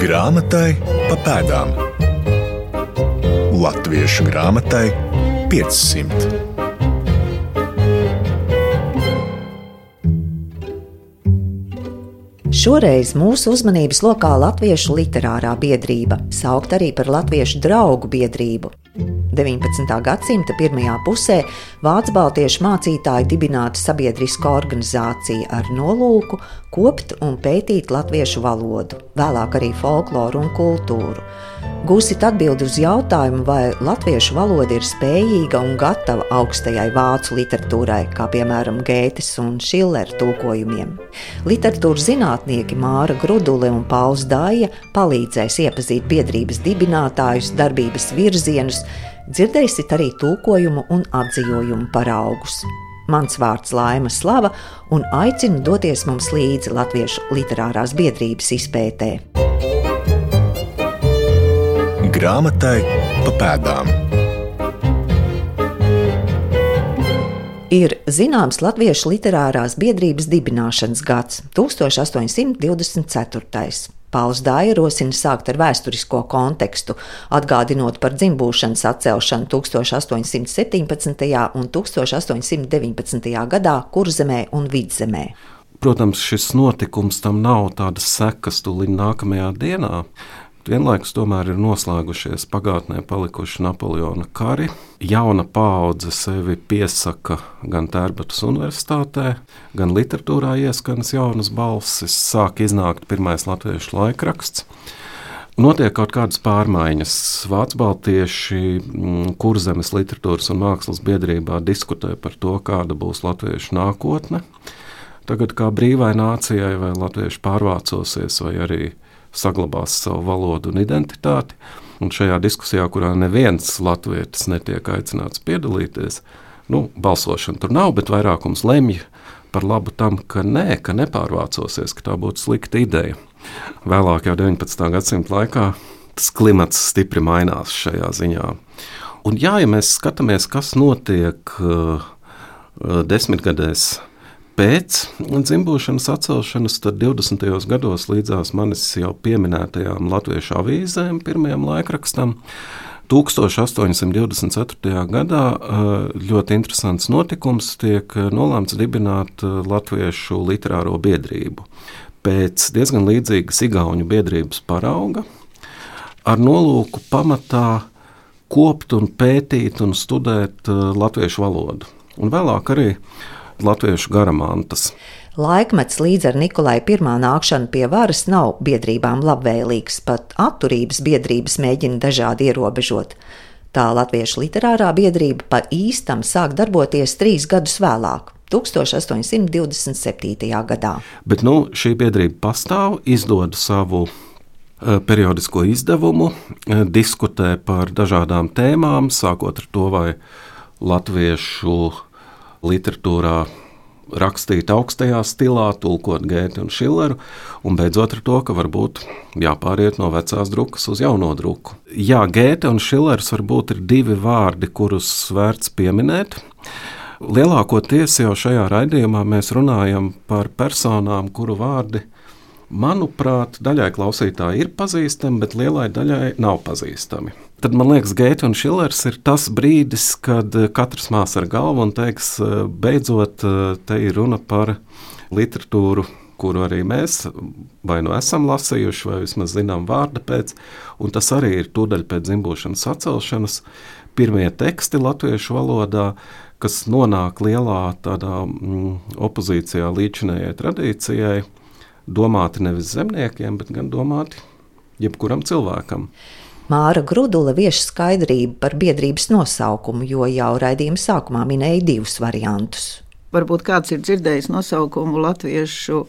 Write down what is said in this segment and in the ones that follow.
Grāmatai pa pēdām. Latviešu grāmatai 500. Šoreiz mūsu uzmanības lokā Latviešu literārā biedrība, saukt arī par Latviešu draugu biedrību. 19. gadsimta pirmajā pusē Vācu baltiešu mācītāji dibināta sabiedriska organizācija ar nolūku kopt un pētīt latviešu valodu, vēlāk arī folkloru un kultūru. Gūsit atbildi uz jautājumu, vai latviešu valoda ir spējīga un gatava augstajai vācu literatūrai, kā piemēram Gētes un Šillera tulkojumiem. Literatūras zinātnieki Māra Grudule un Pauls Dāja palīdzēs iepazīt biedrības dibinātājus, darbības virzienus, dzirdēsit arī tulkojumu un atzījumu paraugus. Mans vārds Laima Slava un aicinu doties mums līdzi Latviešu literārās biedrības izpētē. Grāmatai pa pēdām. Ir zināms Latviešu literārās biedrības dibināšanas gads - 1824. Pauls Dāja rosina sākt ar vēsturisko kontekstu, atgādinot par dzimbūšanas atcelšanu 1817. un 1819. gadā Kurzemē un Vidzemē. Protams, šis notikums tam nav tādas sekas tūlīt nākamajā dienā. Vienlaikus tomēr ir noslēgušies pagātnē palikuši Napoleona kari. Jauna paudze sevi piesaka gan Tērbatas universitātē, gan literatūrā ieskanas jaunas balsis, sāk iznākt pirmais latviešu laikraksts. Notiek kaut kādas pārmaiņas. Vācu baltieši mm, kurzemes literatūras un mākslas biedrībā diskutē par to, kāda būs latviešu nākotne. Tagad kā brīvai nācijai vai latvieši pārvācosies vai arī saglabās savu valodu un identitāti. Un šajā diskusijā, kurā neviens latvietis netiek aicināts piedalīties, nu, balsošana tur nav, bet vairākums lemj par labu tam, ka nē, ka nepārvācosies, ka tā būtu slikta ideja. Vēlāk, jau 19. gadsimta laikā, tas klimats stipri mainās šajā ziņā. Un jā, ja mēs skatāmies, kas notiek uh, desmitgadēs Pēc dzimbūšanas atcelšanas, tad 20. gados līdzās manis jau pieminētajām latviešu avīzēm, pirmajam laikrakstam, 1824. gadā ļoti interesants notikums tiek nolēmts dibināt Latviešu literāro biedrību. Pēc diezgan līdzīgas Igaunu biedrības parauga, ar nolūku pamatā kopt un pētīt un studēt latviešu valodu. Un vēlāk arī latviešu garamantas. Laikmets līdz ar Nikolai I nākšanu pie varas nav biedrībām labvēlīgs, pat atturības biedrības mēģina dažādi ierobežot. Tā Latviešu literārā biedrība pa īstam sāk darboties trīs gadus vēlāk. 1827. gadā. Bet nu, šī biedrība pastāv, izdod savu uh, periodisko izdevumu, uh, diskutē par dažādām tēmām, sākot ar to, vai latviešu literatūrā rakstīt augstajā stilā, tulkot Gēti un Šileru, un beidzot ar to, ka varbūt jāpāriet no vecās drukas uz jauno druku. Jā, Gēte un Šilers varbūt ir divi vārdi, kurus vērts pieminēt. Lielākoties jau šajā raidījumā mēs runājam par personām, kuru vārdi, manuprāt, daļai klausītāji ir pazīstami, bet lielai daļai nav pazīstami. Tad man liekas, Geita un Šilers ir tas brīdis, kad eh, katrs mās ar galvu un teiks, eh, beidzot, eh, te ir runa par literatūru, kuru arī mēs vai nu esam lasījuši, vai vismaz zinām vārda pēc, un tas arī ir tūdaļ pēc dzimbušanas atcelšanas. Pirmie teksti latviešu valodā, kas nonāk lielā tādā mm, opozīcijā līdzinējai tradīcijai, domāti nevis zemniekiem, bet gan domāti jebkuram cilvēkam. Māra Grudula vieš skaidrību par biedrības nosaukumu, jo jau raidījuma sākumā minēja divus variantus. Varbūt kāds ir dzirdējis nosaukumu latviešu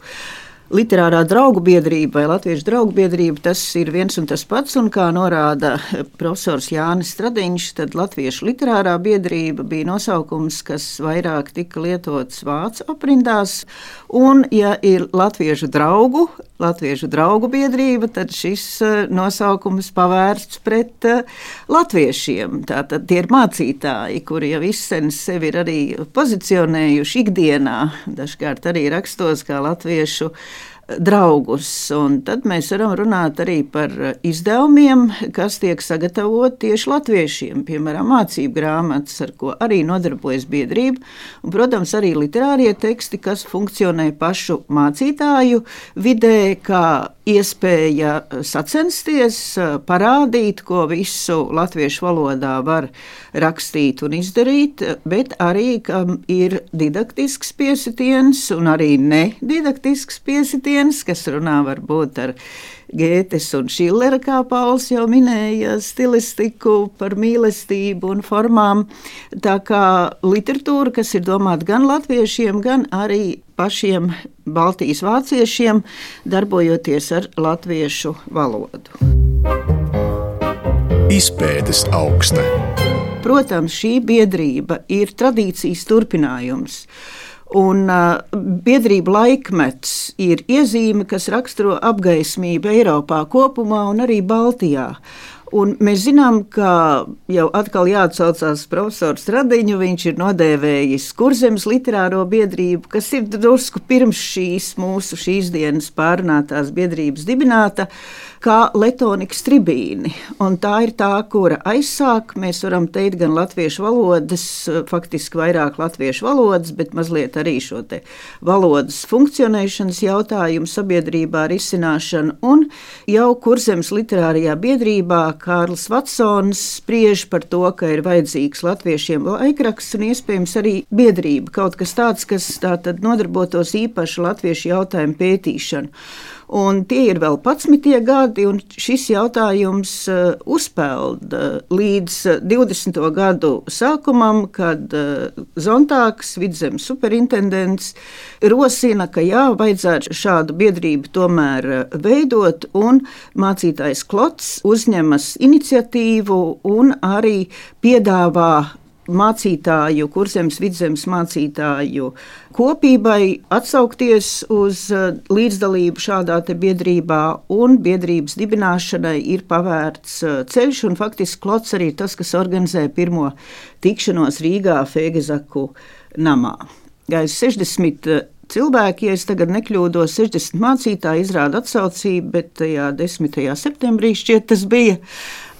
literārā draugu biedrība vai latviešu draugu biedrība, tas ir viens un tas pats. Un kā norāda profesors Jānis Stradiņš, tad latviešu literārā biedrība bija nosaukums, kas vairāk tika lietots vācu aprindās. Un, ja ir latviešu draugu, latviešu draugu biedrība, tad šis eh, nosaukums pavērsts pret uh, latviešiem. Tātad tie ir mācītāji, kuri jau izsen sevi ir arī pozicionējuši ikdienā, dažkārt arī rakstos kā latviešu draugus. Un tad mēs varam runāt arī par izdevumiem, kas tiek sagatavoti tieši latviešiem, piemēram, mācību grāmatas, ar ko arī nodarbojas biedrība, un, protams, arī literārie teksti, kas funkcionē pašu mācītāju vidē, kā iespēja sacensties, parādīt, ko visu latviešu valodā var rakstīt un izdarīt, bet arī, kam ir didaktisks piesitiens un arī nedidaktisks piesitiens, kas runā varbūt ar Gētes un Šillera, kā Pauls jau minēja, stilistiku par mīlestību un formām. Tā kā literatūra, kas ir domāta gan latviešiem, gan arī pašiem Baltijas vāciešiem, darbojoties ar latviešu valodu. Izpētes augsta. Protams, šī biedrība ir tradīcijas turpinājums. Un uh, biedrība laikmets ir iezīme, kas raksturo apgaismību Eiropā kopumā un arī Baltijā. Un mēs zinām, ka jau atkal jāatcaucās profesors Radiņu. Viņš ir nodēvējis Kurzemes literāro biedrību, kas ir drusku pirms šīs mūsu šīs dienas pārunātās biedrības dibināta. Kā Letonikas tribīni. Un tā ir tā, kura aizsāk, mēs varam teikt, gan latviešu valodas, faktiski vairāk latviešu valodas, bet mazliet arī šo valodas funkcionēšanas jautājumu sabiedrībā risināšanu. Un jau Kurzemes literārajā biedrībā Kārlis Vatsons spriež par to, ka ir vajadzīgs latviešiem laikraksts un iespējams arī biedrība, kaut kas tāds, kas tā nodarbotos īpaši latviešu jautājumu pētīšanu. Un tie ir vēl 11 gadi, un šis jautājums uh, uzpeld līdz 20. Uh, gadu sākumam, kad Zontāks, vidzemes superintendents, rosina, ka jā, vajadzētu šādu biedrību tomēr veidot, un mācītājs Klots uzņemas iniciatīvu un arī piedāvā mācītāju, kurzemes vidzemes mācītāju kopībai atsaukties uz uh, līdzdalību šādā biedrībā, un biedrības dibināšanai ir pavērts uh, ceļš, faktiski Klots arī tas, kas organizē pirmo tikšanos Rīgā Fēgezaku namā. Gais 60 uh, cilvēki, ja es tagad nekļūdos, 60 mācītāji izrāda atsaucību, bet tajā 10. septembrī šķiet tas bija.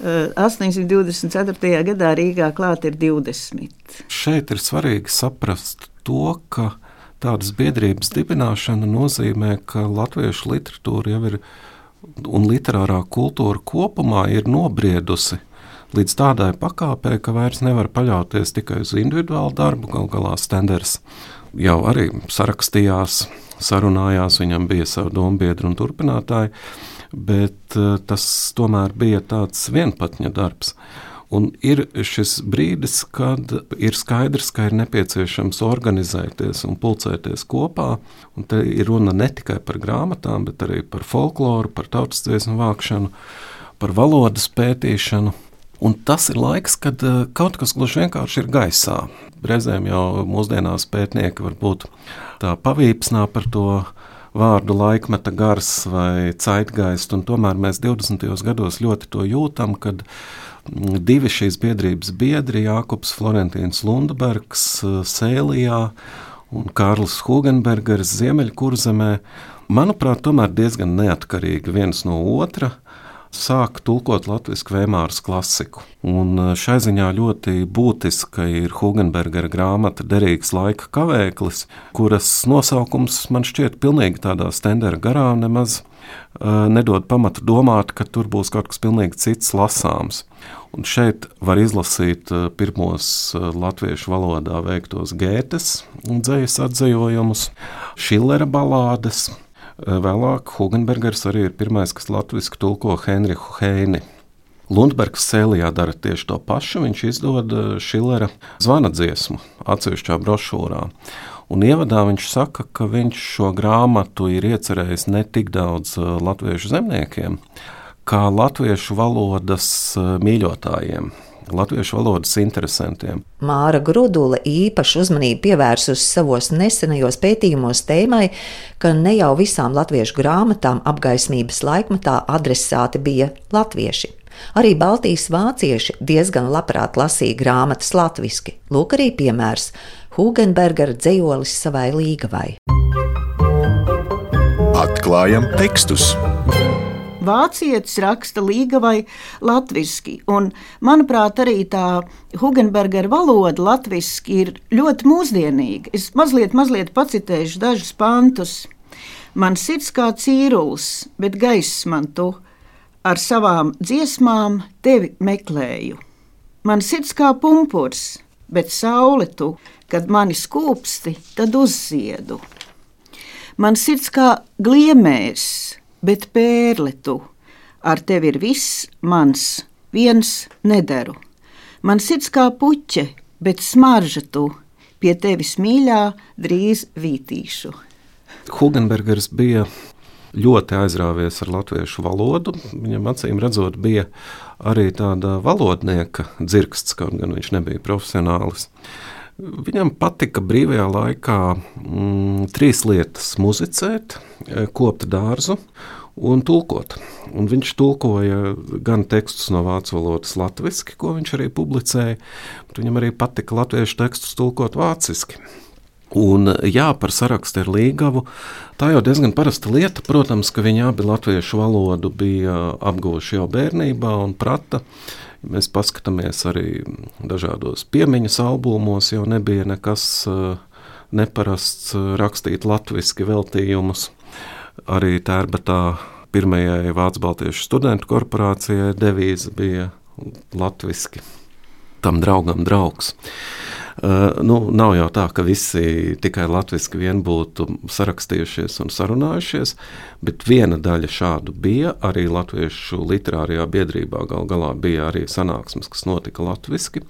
824. gadā Rīgā klāt ir 20. Šeit ir svarīgi saprast to, ka tādas biedrības dibināšana nozīmē, ka latviešu literatūra jau ir un literārā kultūra kopumā ir nobriedusi līdz tādai pakāpei, ka vairs nevar paļauties tikai uz individuālu darbu. Galu galā Stenders jau arī sarakstījās, sarunājās, viņam bija savi dombiedri un turpinātāji bet eh, tas tomēr bija tāds vienpatņa darbs. Un ir šis brīdis, kad ir skaidrs, ka ir nepieciešams organizēties un pulcēties kopā. Un te ir runa ne tikai par grāmatām, bet arī par folkloru, par tautas dziesmu vākšanu, par valodas pētīšanu. Un tas ir laiks, kad eh, kaut kas gluži vienkārši ir gaisā. Reizēm jau mūsdienās pētnieki varbūt tā pavīpsnā par to vārdu laikmeta gars vai caitgaist, un tomēr mēs 20. gados ļoti to jūtam, kad divi šīs biedrības biedri, Jākops Florentīns Lundbergs Sēlijā un Kārlis Hugenbergers Ziemeļkurzemē, manuprāt, tomēr diezgan neatkarīgi viens no otra sāk tulkot latviešu vēmāras klasiku. Un e, šai ziņā ļoti būtiska ir Hugenbergera grāmata Derīgs laika kavēklis, kuras nosaukums man šķiet pilnīgi tādā stendera garā nemaz uh, nedod pamatu domāt, ka tur būs kaut kas pilnīgi cits lasāms. Un šeit var izlasīt uh, pirmos latviešu valodā veiktos gētes un dzējas atzējojumus, Šillera balādes, vēlāk Hugenbergers arī ir pirmais, kas latviešu tulko Henriku Heini. Lundbergs Sēlijā dara tieši to pašu. Viņš izdod Šilera zvana dziesmu atsevišķā brošūrā. Un ievadā viņš saka, ka viņš šo grāmatu ir iecerējis ne tik daudz latviešu zemniekiem, kā latviešu valodas mīļotājiem latviešu valodas interesantiem. Māra Grudula īpašu uzmanību pievērsusi savos nesenajos pētījumos tēmai, ka ne jau visām latviešu grāmatām apgaismības laikmatā adresāti bija latvieši. Arī Baltijas vācieši diezgan labprāt lasīja grāmatas latviešu. Lūk, arī piemērs Hugenbergera dzējolis savai līgavai. Atklājam tekstus! Vācietis raksta līgavai latviešu, manuprāt, arī tā Hugenbergera valoda latviešu ir ļoti mūsdienīga. Es mazliet, mazliet pacitēšu dažus pantus. Man sirds kā cīrulis, bet gaiss man tu, ar savām dziesmām tevi meklēju. Man sirds kā pumpurs, bet saule tu, kad mani skūpsti, tad uzziedu. Man sirds kā gliemēs, bet pērle tu, ar tevi ir viss mans, viens nederu. Man sirds kā puķe, bet smarža tu, pie tevis mīļā drīz vītīšu. Hugenbergers bija ļoti aizrāvies ar latviešu valodu. Viņam acīm redzot, bija arī tāda valodnieka dzirksts, kaut gan viņš nebija profesionālis. Viņam patika brīvajā laikā mm, trīs lietas - muzicēt, eh, kopt dārzu un tulkot. Un viņš tulkoja gan tekstus no vācu valodas latviešu, ko viņš arī publicēja, bet viņam arī patika latviešu tekstus tulkot vāciski. Un, jā, par sarakstu ar Līgavu. Tā jau diezgan parasta lieta. Protams, ka viņi abi latviešu valodu bija apguvuši jau bērnībā un prata. Ja mēs paskatāmies arī dažādos piemiņas albumos, jau nebija nekas eh, neparasts eh, rakstīt latviešu veltījumus. Arī tērbatā pirmajai Vācu Baltiešu studentu korporācijai devīze bija latviešu. Tam draugam draugs. Uh, nu, nav jau tā, ka visi tikai latviešu vien būtu sarakstījušies un sarunājušies, bet viena daļa šādu bija arī Latviešu literārajā biedrībā. Galu galā bija arī sanāksmes, kas notika latviešu.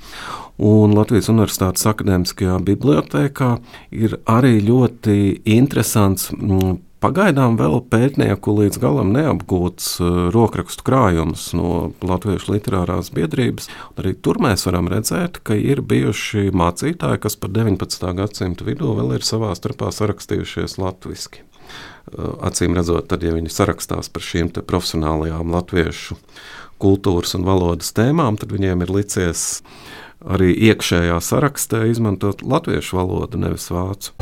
Un Latvijas Universitātes akadēmiskajā bibliotekā ir arī ļoti interesants. Mm, Pagaidām vēl pētnieku līdz galam neapgūts uh, rokrakstu krājums no Latvijas literārās biedrības. Arī tur mēs varam redzēt, ka ir bijuši mācītāji, kas par 19. gadsimtu vidū vēl ir savā starpā sarakstījušies latviešu. Uh, acīm redzot, tad, ja viņi sarakstās par šīm profesionālajām latviešu kultūras un valodas tēmām, tad viņiem ir licies arī iekšējā sarakstā izmantot latviešu valodu, nevis vācu.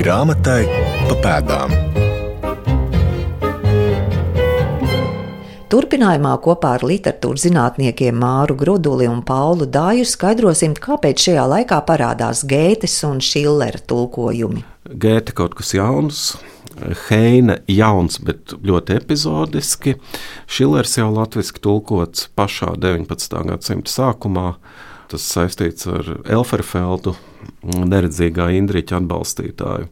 Grāmatai pa pēdām. Turpinājumā kopā ar literatūras zinātniekiem Māru Gruduli un Paulu Dāju skaidrosim, kāpēc šajā laikā parādās Gētes un Šillera tulkojumi. Gēta kaut kas jauns, Heine jauns, bet ļoti epizodiski. Šillers jau latviešu tulkots pašā 19. gadsimta sākumā. Tas saistīts ar Elferfeldu, neredzīgā Indriča atbalstītāju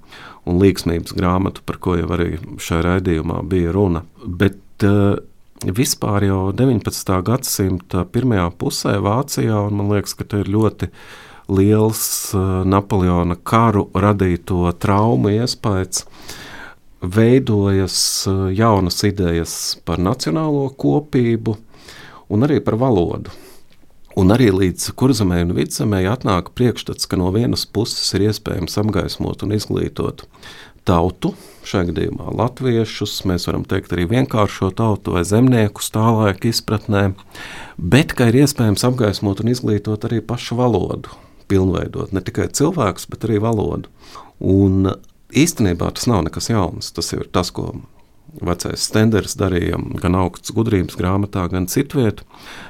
un līgsmības grāmatu, par ko jau arī šajā raidījumā bija runa. Bet uh, vispār jau 19. gadsimta pirmajā pusē Vācijā, un man liekas, ka te ir ļoti liels uh, Napoleona karu radīto traumu iespējas, veidojas uh, jaunas idejas par nacionālo kopību un arī par valodu. Un arī līdz kurzemē un vidzemē atnāk priekšstats, ka no vienas puses ir iespējams apgaismot un izglītot tautu, šajā gadījumā latviešus, mēs varam teikt arī vienkāršo tautu vai zemniekus tā laika izpratnē, bet ka ir iespējams apgaismot un izglītot arī pašu valodu, pilnveidot ne tikai cilvēkus, bet arī valodu. Un īstenībā tas nav nekas jauns, tas ir tas, ko vecais Stenders darīja gan augsts gudrības grāmatā, gan citvietā,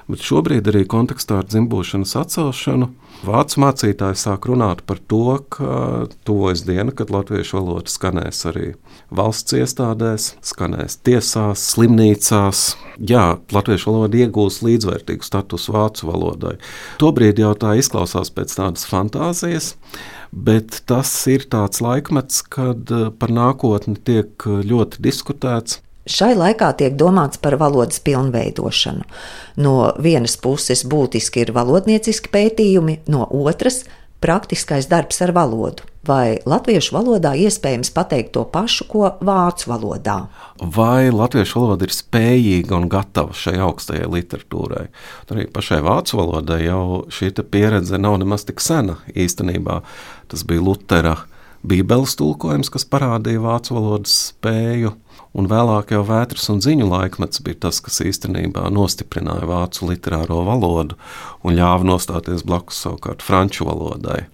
bet šobrīd arī kontekstā ar dzimbūšanas atcelšanu vācu mācītāji sāk runāt par to, ka tuvojas diena, kad latviešu valoda skanēs arī valsts iestādēs, skanēs tiesās, slimnīcās. Jā, latviešu valoda iegūs līdzvērtīgu statusu vācu valodai. Tobrīd jau tā izklausās pēc tādas fantāzijas bet tas ir tāds laikmets, kad eh, par nākotni tiek eh, ļoti diskutēts. Šai laikā tiek domāts par valodas pilnveidošanu. No vienas puses būtiski ir valodnieciski pētījumi, no otras praktiskais darbs ar valodu. Vai latviešu valodā iespējams pateikt to pašu, ko vācu valodā? Vai latviešu valoda ir spējīga un gatava šai augstajai literatūrai? Arī pašai vācu valodai jau šī pieredze nav nemaz tik sena īstenībā. Tas bija Lutera Bībeles tulkojums, kas parādīja vācu valodas spēju. Un vēlāk jau vētras un ziņu laikmets bija tas, kas īstenībā nostiprināja vācu literāro valodu un ļāva nostāties blakus savukārt franču valodai,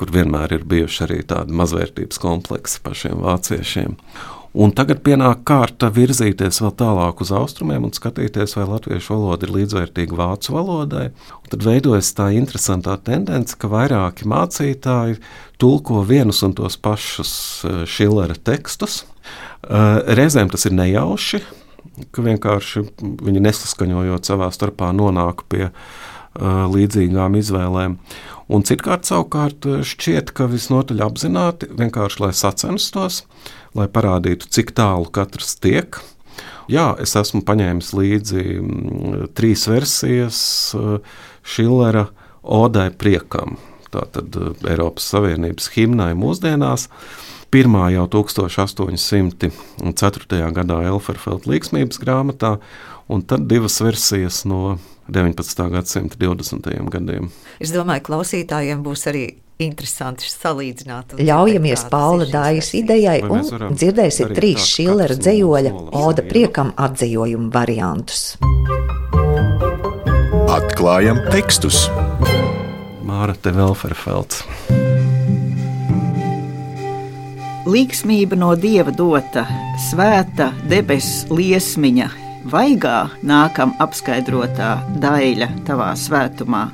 kur vienmēr ir bijuši arī tādi mazvērtības kompleksi pašiem vāciešiem. Un tagad pienāk kārta virzīties vēl tālāk uz austrumiem un skatīties, vai latviešu valoda ir līdzvērtīga vācu valodai. Un tad veidojas tā interesantā tendence, ka vairāki mācītāji tulko vienus un tos pašus Šillera tekstus. Reizēm tas ir nejauši, ka vienkārši viņi nesaskaņojot savā starpā nonāk pie līdzīgām izvēlēm. Un citkārt savukārt šķiet, ka visnotaļ apzināti vienkārši lai sacenstos, uh, lai parādītu, cik tālu katrs tiek. Jā, es esmu paņēmis līdzi mm, trīs versijas Šillera eh, Odai priekam, tātad eh, Eiropas Savienības himnai mūsdienās. Pirmā jau 1804. gadā Elferfelda līgsmības grāmatā, un tad divas versijas no 19. gadsimta 20. gadiem. Es domāju, klausītājiem būs arī interesanti salīdzināt. Ļaujamies Paula Dājas idejai un dzirdēsiet trīs Šillera dzējoļa Oda priekam atdzējojumu variantus. Atklājam tekstus! Māra Tevelferfelds. Līksmība no dieva dota, svēta debesu liesmiņa, vaigā nākam apskaidrotā daļa tavā svētumā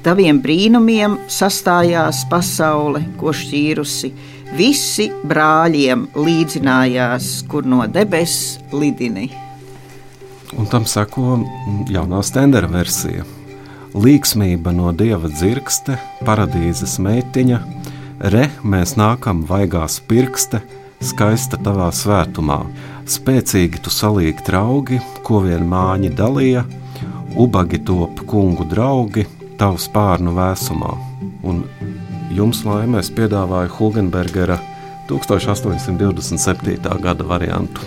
Taviem brīnumiem sastājās pasaule, ko šķīrusi. Visi brāļiem līdzinājās, kur no debesis lidini. Un tam seko jaunā stendera versija. Līksmība no dieva dzirkste, paradīzes meitiņa, re mēs nākam vaigās pirkste, skaista tavā svētumā. Spēcīgi tu salīgi draugi, ko vien māņi dalīja, ubagi top kungu draugi, tavu spārnu vēsumā. Un jums laimēs piedāvāju Hugenbergera 1827. gada variantu.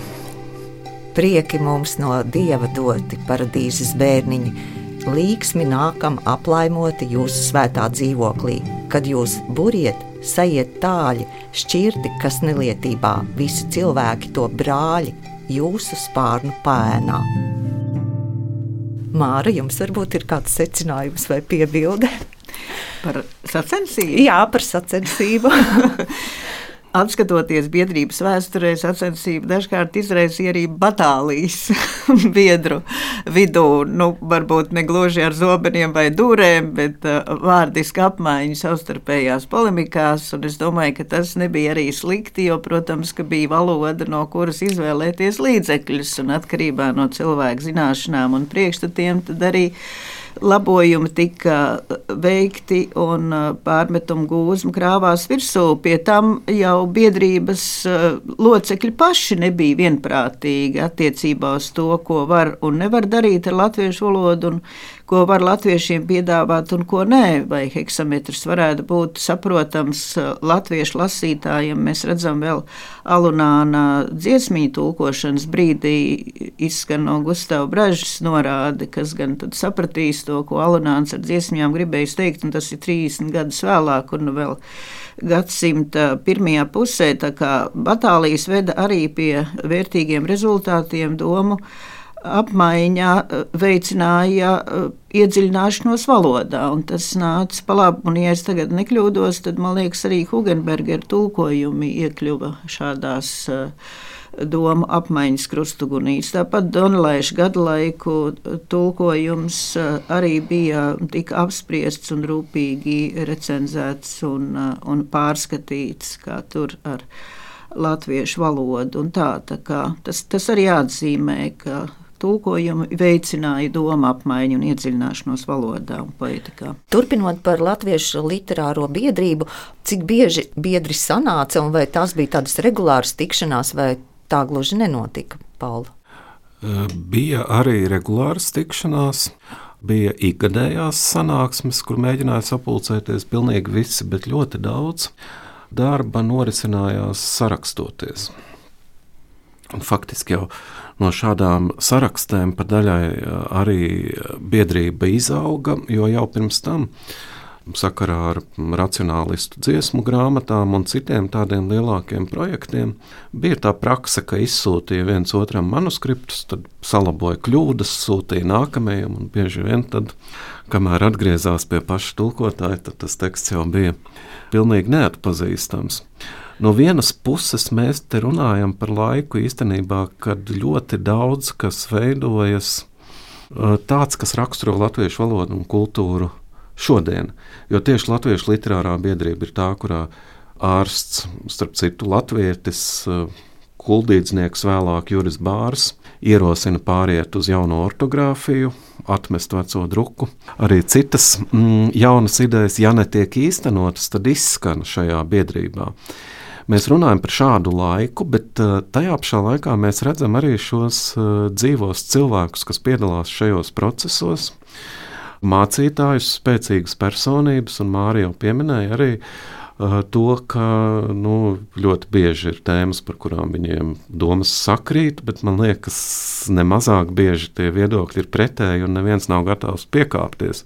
Prieki mums no dieva doti paradīzes bērniņi, līksmi nākam aplaimoti jūsu svētā dzīvoklī, kad jūs buriet, sajiet tāļi, šķirti, kas nelietībā, visi cilvēki to brāļi jūsu spārnu pēnā. Māra, jums varbūt ir kāds secinājums vai piebilde? Par sacensību? Jā, par sacensību. Atskatoties biedrības vēsturē, sacensība dažkārt izraisīja arī batālijas biedru vidū. Nu, varbūt ne gluži ar zobeniem vai dūrēm, bet uh, vārdiski apmaiņu savstarpējās polemikās. Es domāju, ka tas nebija arī slikti, jo, protams, bija valoda, no kuras izvēlēties līdzekļus un atkarībā no cilvēku zināšanām un priekšstatiem, tad arī labojumi tika veikti un uh, pārmetumu gūzma krāvās virsū. Pie tam jau biedrības uh, locekļi paši nebija vienprātīgi attiecībā uz to, ko var un nevar darīt ar latviešu valodu. Un, ko var latviešiem piedāvāt un ko nē, vai heksametrs varētu būt saprotams uh, latviešu lasītājiem. Mēs redzam vēl alunāna dziesmīņu tulkošanas brīdī izskan no Gustava Bražas norāde, kas gan tad sapratīs to, ko alunāns ar dziesmījām gribējis teikt, un tas ir 30 gadus vēlāk un vēl gadsimta pirmajā pusē, tā kā batālijas veda arī pie vērtīgiem rezultātiem domu apmaiņa eh, veicināja eh, iedziļināšanos valodā, tas nāca pa labu. Un, ja es tagad nekļūdos, tad man liekas, arī Hugenbergera tulkojumi iekļuva šādās uh, domu apmaiņas krustugunīs. Tāpat Donelaiša gadalaiku tulkojums arī bija tika apspriests un rūpīgi recenzēts un, un pārskatīts, kā tur ar latviešu valodu. Tā, tā tas, tas arī atzīmē, ka tulkojumi veicināja domu apmaiņu un iedziļināšanos valodā un poetikā. Turpinot par latviešu literāro biedrību, cik bieži biedri sanāca un vai tās bija tādas regulāras tikšanās, vai tā gluži nenotika, Paula? Bija arī regulāras tikšanās. Bija ikgadējās sanāksmes, kur mēģināja sapulcēties pilnīgi visi, bet ļoti daudz darba norisinājās sarakstoties. Un faktiski jau no šādām sarakstēm pa daļai arī biedrība izauga, jo jau pirms tam sakarā ar racionālistu dziesmu grāmatām un citiem tādiem lielākiem projektiem. Bija tā praksa, ka izsūtīja viens otram manuskriptus, tad salaboja kļūdas, sūtīja nākamajam, un bieži vien tad, kamēr atgriezās pie paša tulkotāja, tad tas teksts jau bija pilnīgi neatpazīstams. No vienas puses mēs te runājam par laiku īstenībā, kad ļoti daudz kas veidojas tāds, kas raksturo latviešu valodu un kultūru šodien. Jo tieši Latviešu literārā biedrība ir tā, kurā ārsts, starp citu, latvietis, kuldīdznieks, vēlāk Juris Bārs, ierosina pāriet uz jauno ortogrāfiju, atmest veco druku. Arī citas mm, jaunas idejas, ja netiek īstenotas, tad izskan šajā biedrībā. Mēs runājam par šādu laiku, bet tajā pašā laikā mēs redzam arī šos dzīvos cilvēkus, kas piedalās šajos procesos mācītājus, spēcīgas personības, un Mārija jau pieminēja arī uh, to, ka nu, ļoti bieži ir tēmas, par kurām viņiem domas sakrīt, bet man liekas, nemazāk bieži tie viedokļi ir pretēji, un neviens nav gatavs piekāpties.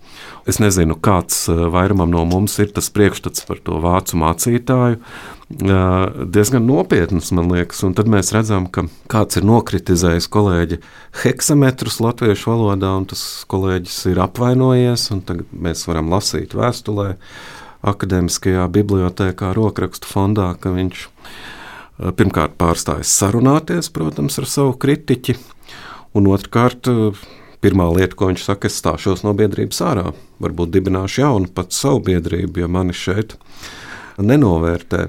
Es nezinu, kāds vairumam no mums ir tas priekšstats par to vācu mācītāju, diezgan nopietnas, man liekas. Un tad mēs redzam, ka kāds ir nokritizējis kolēģi heksametrus latviešu valodā, un tas kolēģis ir apvainojies. Tagad mēs varam lasīt vēstulē, akadēmiskajā bibliotekā, rokrakstu fondā, ka viņš pirmkārt pārstājas sarunāties, protams, ar savu kritiķi, un otrkārt. Pirmā lieta, ko viņš saka, es stāšos no biedrības ārā. Varbūt dibināšu jaunu, pats savu biedrību, ja mani šeit nenovērtē.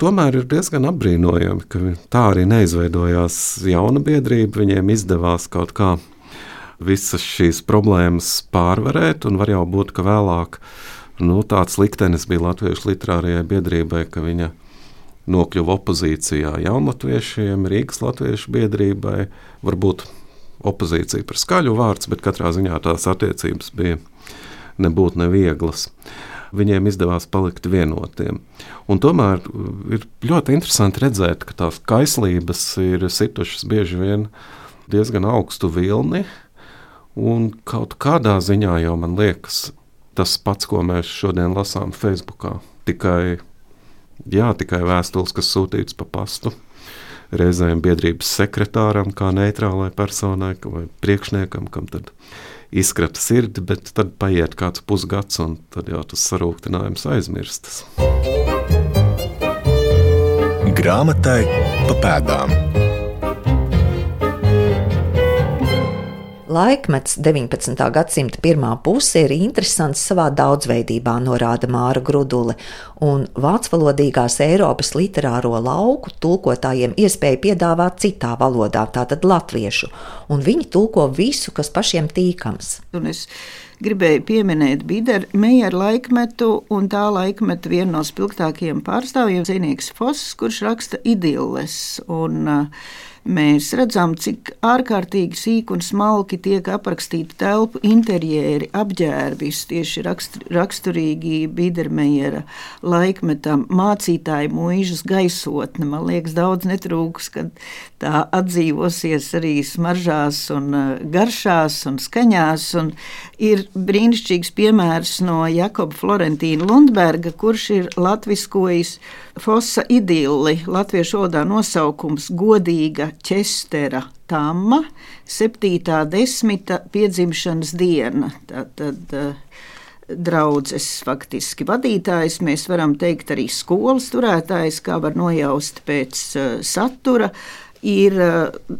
Tomēr ir diezgan apbrīnojami, ka tā arī neizveidojās jauna biedrība. Viņiem izdevās kaut kā visas šīs problēmas pārvarēt, un var jau būt, ka vēlāk nu, tāds liktenis bija Latviešu literārajai biedrībai, ka viņa nokļuva opozīcijā jaunatviešiem, Rīgas latviešu biedrībai. Varbūt opozīcija par skaļu vārds, bet katrā ziņā tās attiecības bija nebūtu nevieglas viņiem izdevās palikt vienotiem. Un tomēr uh, ir ļoti interesanti redzēt, ka tās kaislības ir situšas bieži vien diezgan augstu vilni, un kaut kādā ziņā jau man liekas tas pats, ko mēs šodien lasām Facebook. Tikai, jā, tikai vēstules, kas sūtītas pa pastu reizēm biedrības sekretāram, kā neitrālai personai vai priekšniekam, kam tad izkrata sirdi, bet tad paiet kāds pusgads, un tad jau tas sarūktinājums aizmirstas. Grāmatai pa pēdām. Laikmets 19. gadsimta pirmā puse ir interesants savā daudzveidībā, norāda Māra Grudule, un vācvalodīgās Eiropas literāro lauku tulkotājiem iespēja piedāvāt citā valodā, tātad latviešu, un viņi tulko visu, kas pašiem tīkams. Un es gribēju pieminēt Biedermeja laikmetu, un tā laikmeta vienu no spilgtākajiem pārstāvjiem - Zinīgs Foss, kurš raksta idilles. Un, uh, mēs redzam, cik ārkārtīgi sīki un smalki tiek aprakstīti telpu interjeri, apģērbis, tieši raksturīgi Biedermejera laikmetam, mācītāju mūžas gaisotne. Man liekas, daudz netrūks, kad tā atdzīvosies arī smaržās un uh, garšās un skaņās. Un ir brīnišķīgs piemērs no Jakoba Florentīna Lundberga, kurš ir latviskojis Fosa idilli, latviešu valodā nosaukums godīga ķestera tamma, 7. desmita piedzimšanas diena. Tātad, uh, draudzes faktiski vadītājs, mēs varam teikt arī skolas turētājs, kā var nojaust pēc uh, satura. Ir uh,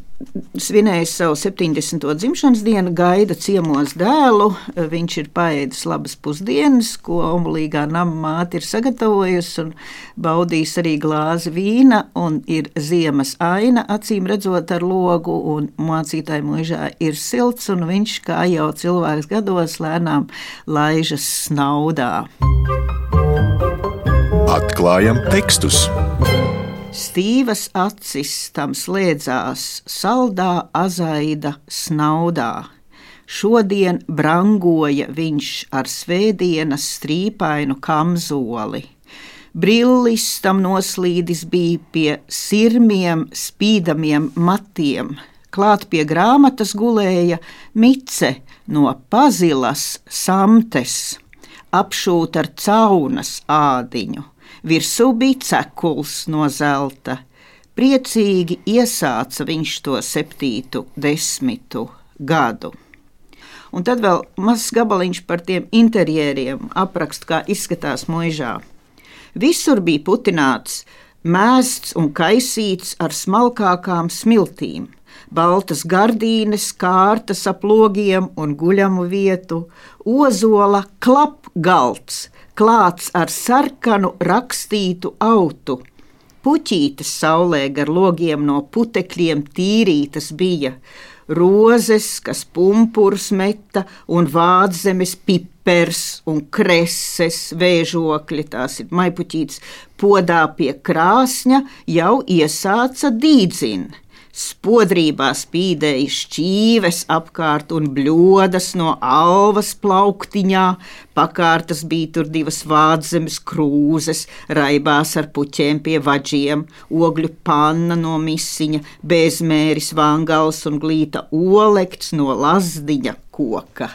svinējis savu 70. dzimšanas dienu, gaida ciemos dēlu. Viņš ir paēdis labas pusdienas, ko omulīgā nama māte ir sagatavojusi, un baudījis arī glāzi vīna, un ir ziemas aina, acīm redzot ar logu, un mācītāji mūžā ir silts, un viņš, kā jau cilvēks gados, lēnām laižas snaudā. Atklājam tekstus! Stīvas acis tam slēdzās saldā azaida snaudā. Šodien brangoja viņš ar svētdienas strīpainu kamzoli. Brillis tam noslīdis bija pie sirmiem, spīdamiem matiem. Klāt pie grāmatas gulēja mice no pazilas samtes apšūta ar caunas ādiņu, virsū bija cekuls no zelta. Priecīgi iesāca viņš to septītu desmitu gadu. Un tad vēl mazs gabaliņš par tiem interjeriem, aprakst, kā izskatās mūžā. Visur bija putināts, mēsts un kaisīts ar smalkākām smiltīm, baltas gardīnes, kārtas ap logiem un guļamu vietu, ozola klapgalds, klāts ar sarkanu rakstītu autu. Puķītes saulē gar logiem no putekļiem tīrītas bija, rozes, kas pumpurs meta, un vādzemes pipers un kreses vēžokļi, tās ir maipuķītes, podā pie krāsņa jau iesāca dīdzina. Spodrībā spīdēja šķīves apkārt un bļodas no alvas plauktiņā, pakārtas bija tur divas vādzemes krūzes, raibās ar puķiem pie vaģiem, ogļu panna no misiņa, bezmēris vangals un glīta olekts no lazdiņa koka.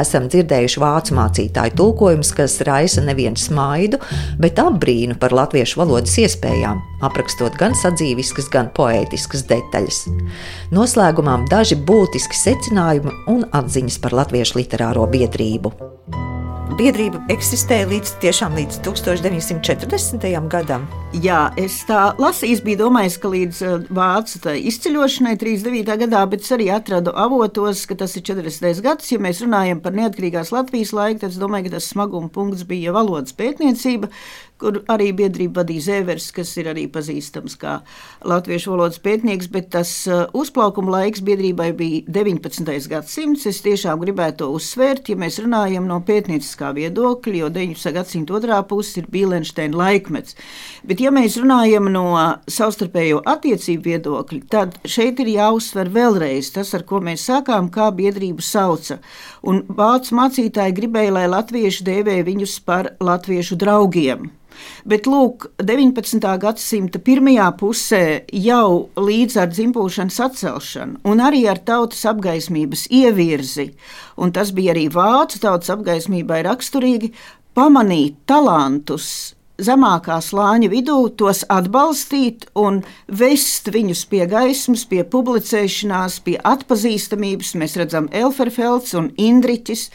Esam dzirdējuši vācu mācītāju tulkojumus, kas raisa nevienu smaidu, bet apbrīnu par latviešu valodas iespējām, aprakstot gan sadzīviskas, gan poētiskas detaļas. Noslēgumā daži būtiski secinājumi un atziņas par latviešu literāro biedrību biedrība eksistēja līdz, līdz 1940. gadam. Jā, es tā lasīju, biju domājis, ka līdz uh, vācu izceļošanai 39. gadā, bet es arī atradu avotos, ka tas ir 40. gads. Ja mēs runājam par neatkarīgās Latvijas laiku, tad es domāju, ka tas smaguma punkts bija valodas pētniecība, kur arī biedrība vadīja Zēvers, kas ir arī pazīstams kā latviešu valodas pētnieks, bet tas uh, uzplaukuma laiks biedrībai bija 19. gadsimts. Es tiešām gribētu to uzsvērt, ja mēs runājam no pētnieciskā viedokļa, jo 19. gadsimta otrā puse ir Bīlensteina laikmets. Bet, ja mēs runājam no savstarpējo attiecību viedokļa, tad šeit ir jāuzsver vēlreiz tas, ar ko mēs sākām, kā biedrību sauca. Un vācu mācītāji gribēja, lai latvieši dēvē viņus par latviešu draugiem. Bet, lūk, 19. gadsimta pirmajā pusē jau līdz ar dzimpūšanas atcelšanu un arī ar tautas apgaismības ievirzi, un tas bija arī vācu tautas apgaismībai raksturīgi, pamanīt talantus zemākā slāņa vidū, tos atbalstīt un vest viņus pie gaismas, pie publicēšanās, pie atpazīstamības. Mēs redzam Elferfelds un Indriķis,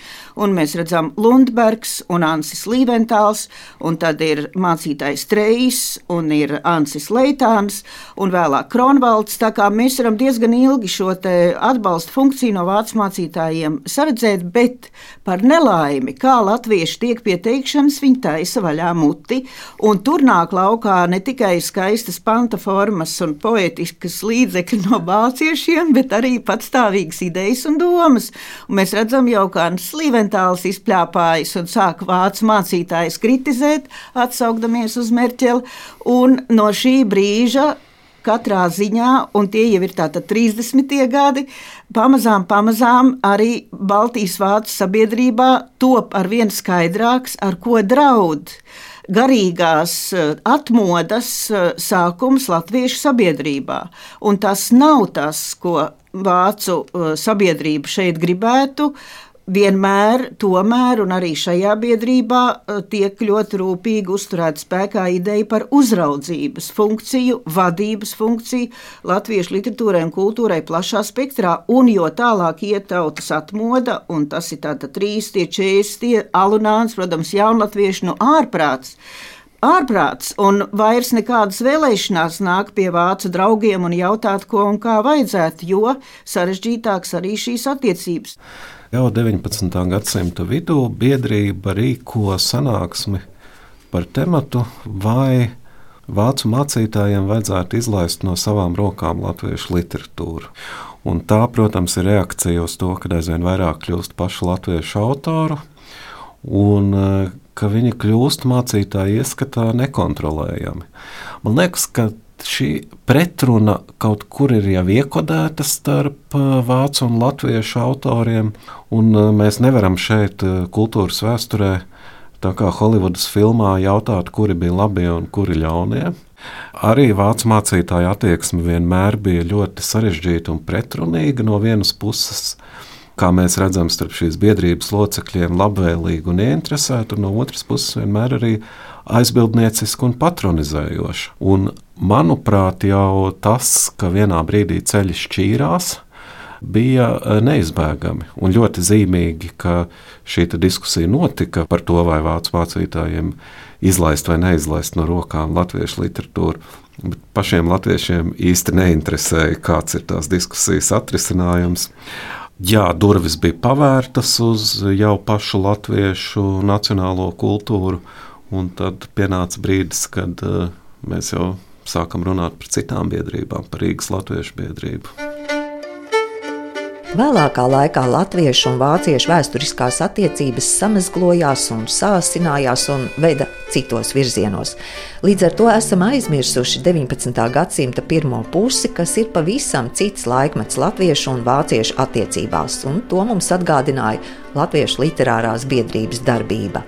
un mēs redzam Lundbergs un Ansis Līventāls, un tad ir mācītājs Trejs un ir Ansis Leitāns un vēlāk Kronvalds. Tā kā mēs varam diezgan ilgi šo atbalsta funkciju no vācu mācītājiem saredzēt, bet par nelaimi, kā latvieši tiek pie teikšanas, viņi taisa vaļā muti Un tur nāk laukā ne tikai skaistas panta formas un poetiskas līdzekļi no vāciešiem, bet arī patstāvīgas idejas un domas. Un mēs redzam, jau kā Slīventāls izpļāpājas un sāk vācu mācītājs kritizēt, atsaukdamies uz Merķeli. Un no šī brīža katrā ziņā, un tie jau ir tātad 30. gadi, pamazām, pamazām arī Baltijas vācu sabiedrībā top ar vien skaidrāks, ar ko draud garīgās eh, atmodas eh, sākums latviešu sabiedrībā. Un tas nav tas, ko vācu eh, sabiedrība šeit gribētu vienmēr, tomēr, un arī šajā biedrībā eh, tiek ļoti rūpīgi uzturēta spēkā ideja par uzraudzības funkciju, vadības funkciju latviešu literatūrai un kultūrai plašā spektrā, un jo tālāk iet tautas atmoda, un tas ir tātad trīs, tie čēs, tie alunāns, protams, jaunatvieši no ārprāts ārprāts, un vairs nekādas vēlēšanās nāk pie vācu draugiem un jautāt, ko un kā vajadzētu, jo sarežģītāks arī šīs attiecības. Jau 19. gadsimta vidū biedrība rīko sanāksmi par tematu, vai vācu mācītājiem vajadzētu izlaist no savām rokām latviešu literatūru. Un tā, protams, ir reakcija uz to, ka aizvien vairāk kļūst pašu latviešu autoru, un eh, ka viņi kļūst mācītāju ieskatā nekontrolējami. Man liekas, ka šī pretruna kaut kur ir jau iekodēta starp uh, vācu un latviešu autoriem, un uh, mēs nevaram šeit uh, kultūras vēsturē, tā kā Holivudas filmā, jautāt, kuri bija labie un kuri ļaunie. Arī vācu mācītāja attieksme vienmēr bija ļoti sarežģīta un pretrunīga. No vienas puses kā mēs redzam, starp šīs biedrības locekļiem labvēlīgu un ieinteresētu, un no otras puses vienmēr arī aizbildniecisku un patronizējošu. Un, manuprāt, jau tas, ka vienā brīdī ceļi šķīrās, bija e, neizbēgami un ļoti zīmīgi, ka šī diskusija notika par to, vai vācu mācītājiem izlaist vai neizlaist no rokām latviešu literatūru. Bet pašiem latviešiem īsti neinteresēja, kāds ir tās diskusijas atrisinājums. Jā, durvis bija pavērtas uz jau pašu latviešu nacionālo kultūru, un tad pienāca brīdis, kad uh, mēs jau sākam runāt par citām biedrībām, par Rīgas Latviešu biedrību. Vēlākā laikā latviešu un vāciešu vēsturiskās attiecības samazglojās un sāsinājās un veda citos virzienos. Līdz ar to esam aizmirsuši 19. gadsimta pirmo pusi, kas ir pavisam cits laikmets latviešu un vāciešu attiecībās, un to mums atgādināja Latviešu literārās biedrības darbība.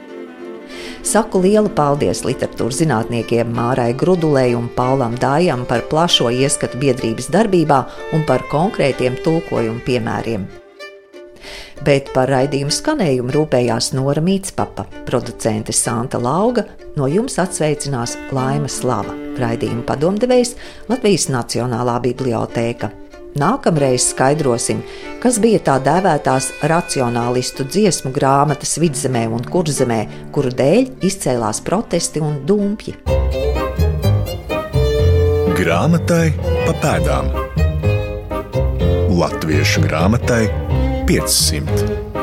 Saku lielu paldies literatūras zinātniekiem Mārai Grudulei un Paulam Dājam par plašo ieskatu biedrības darbībā un par konkrētiem tulkojumu piemēriem. Bet par raidījumu skanējumu rūpējās Nora Mītspapa, producente Santa Lauga, no jums atsveicinās Laima Slava, raidījuma padomdevējs Latvijas Nacionālā bibliotēka. Nākamreiz skaidrosim, kas bija tā dēvētās racionālistu dziesmu grāmatas vidzemē un kurzemē, kuru dēļ izcēlās protesti un dumpji. Grāmatai pa pēdām Latviešu grāmatai 500.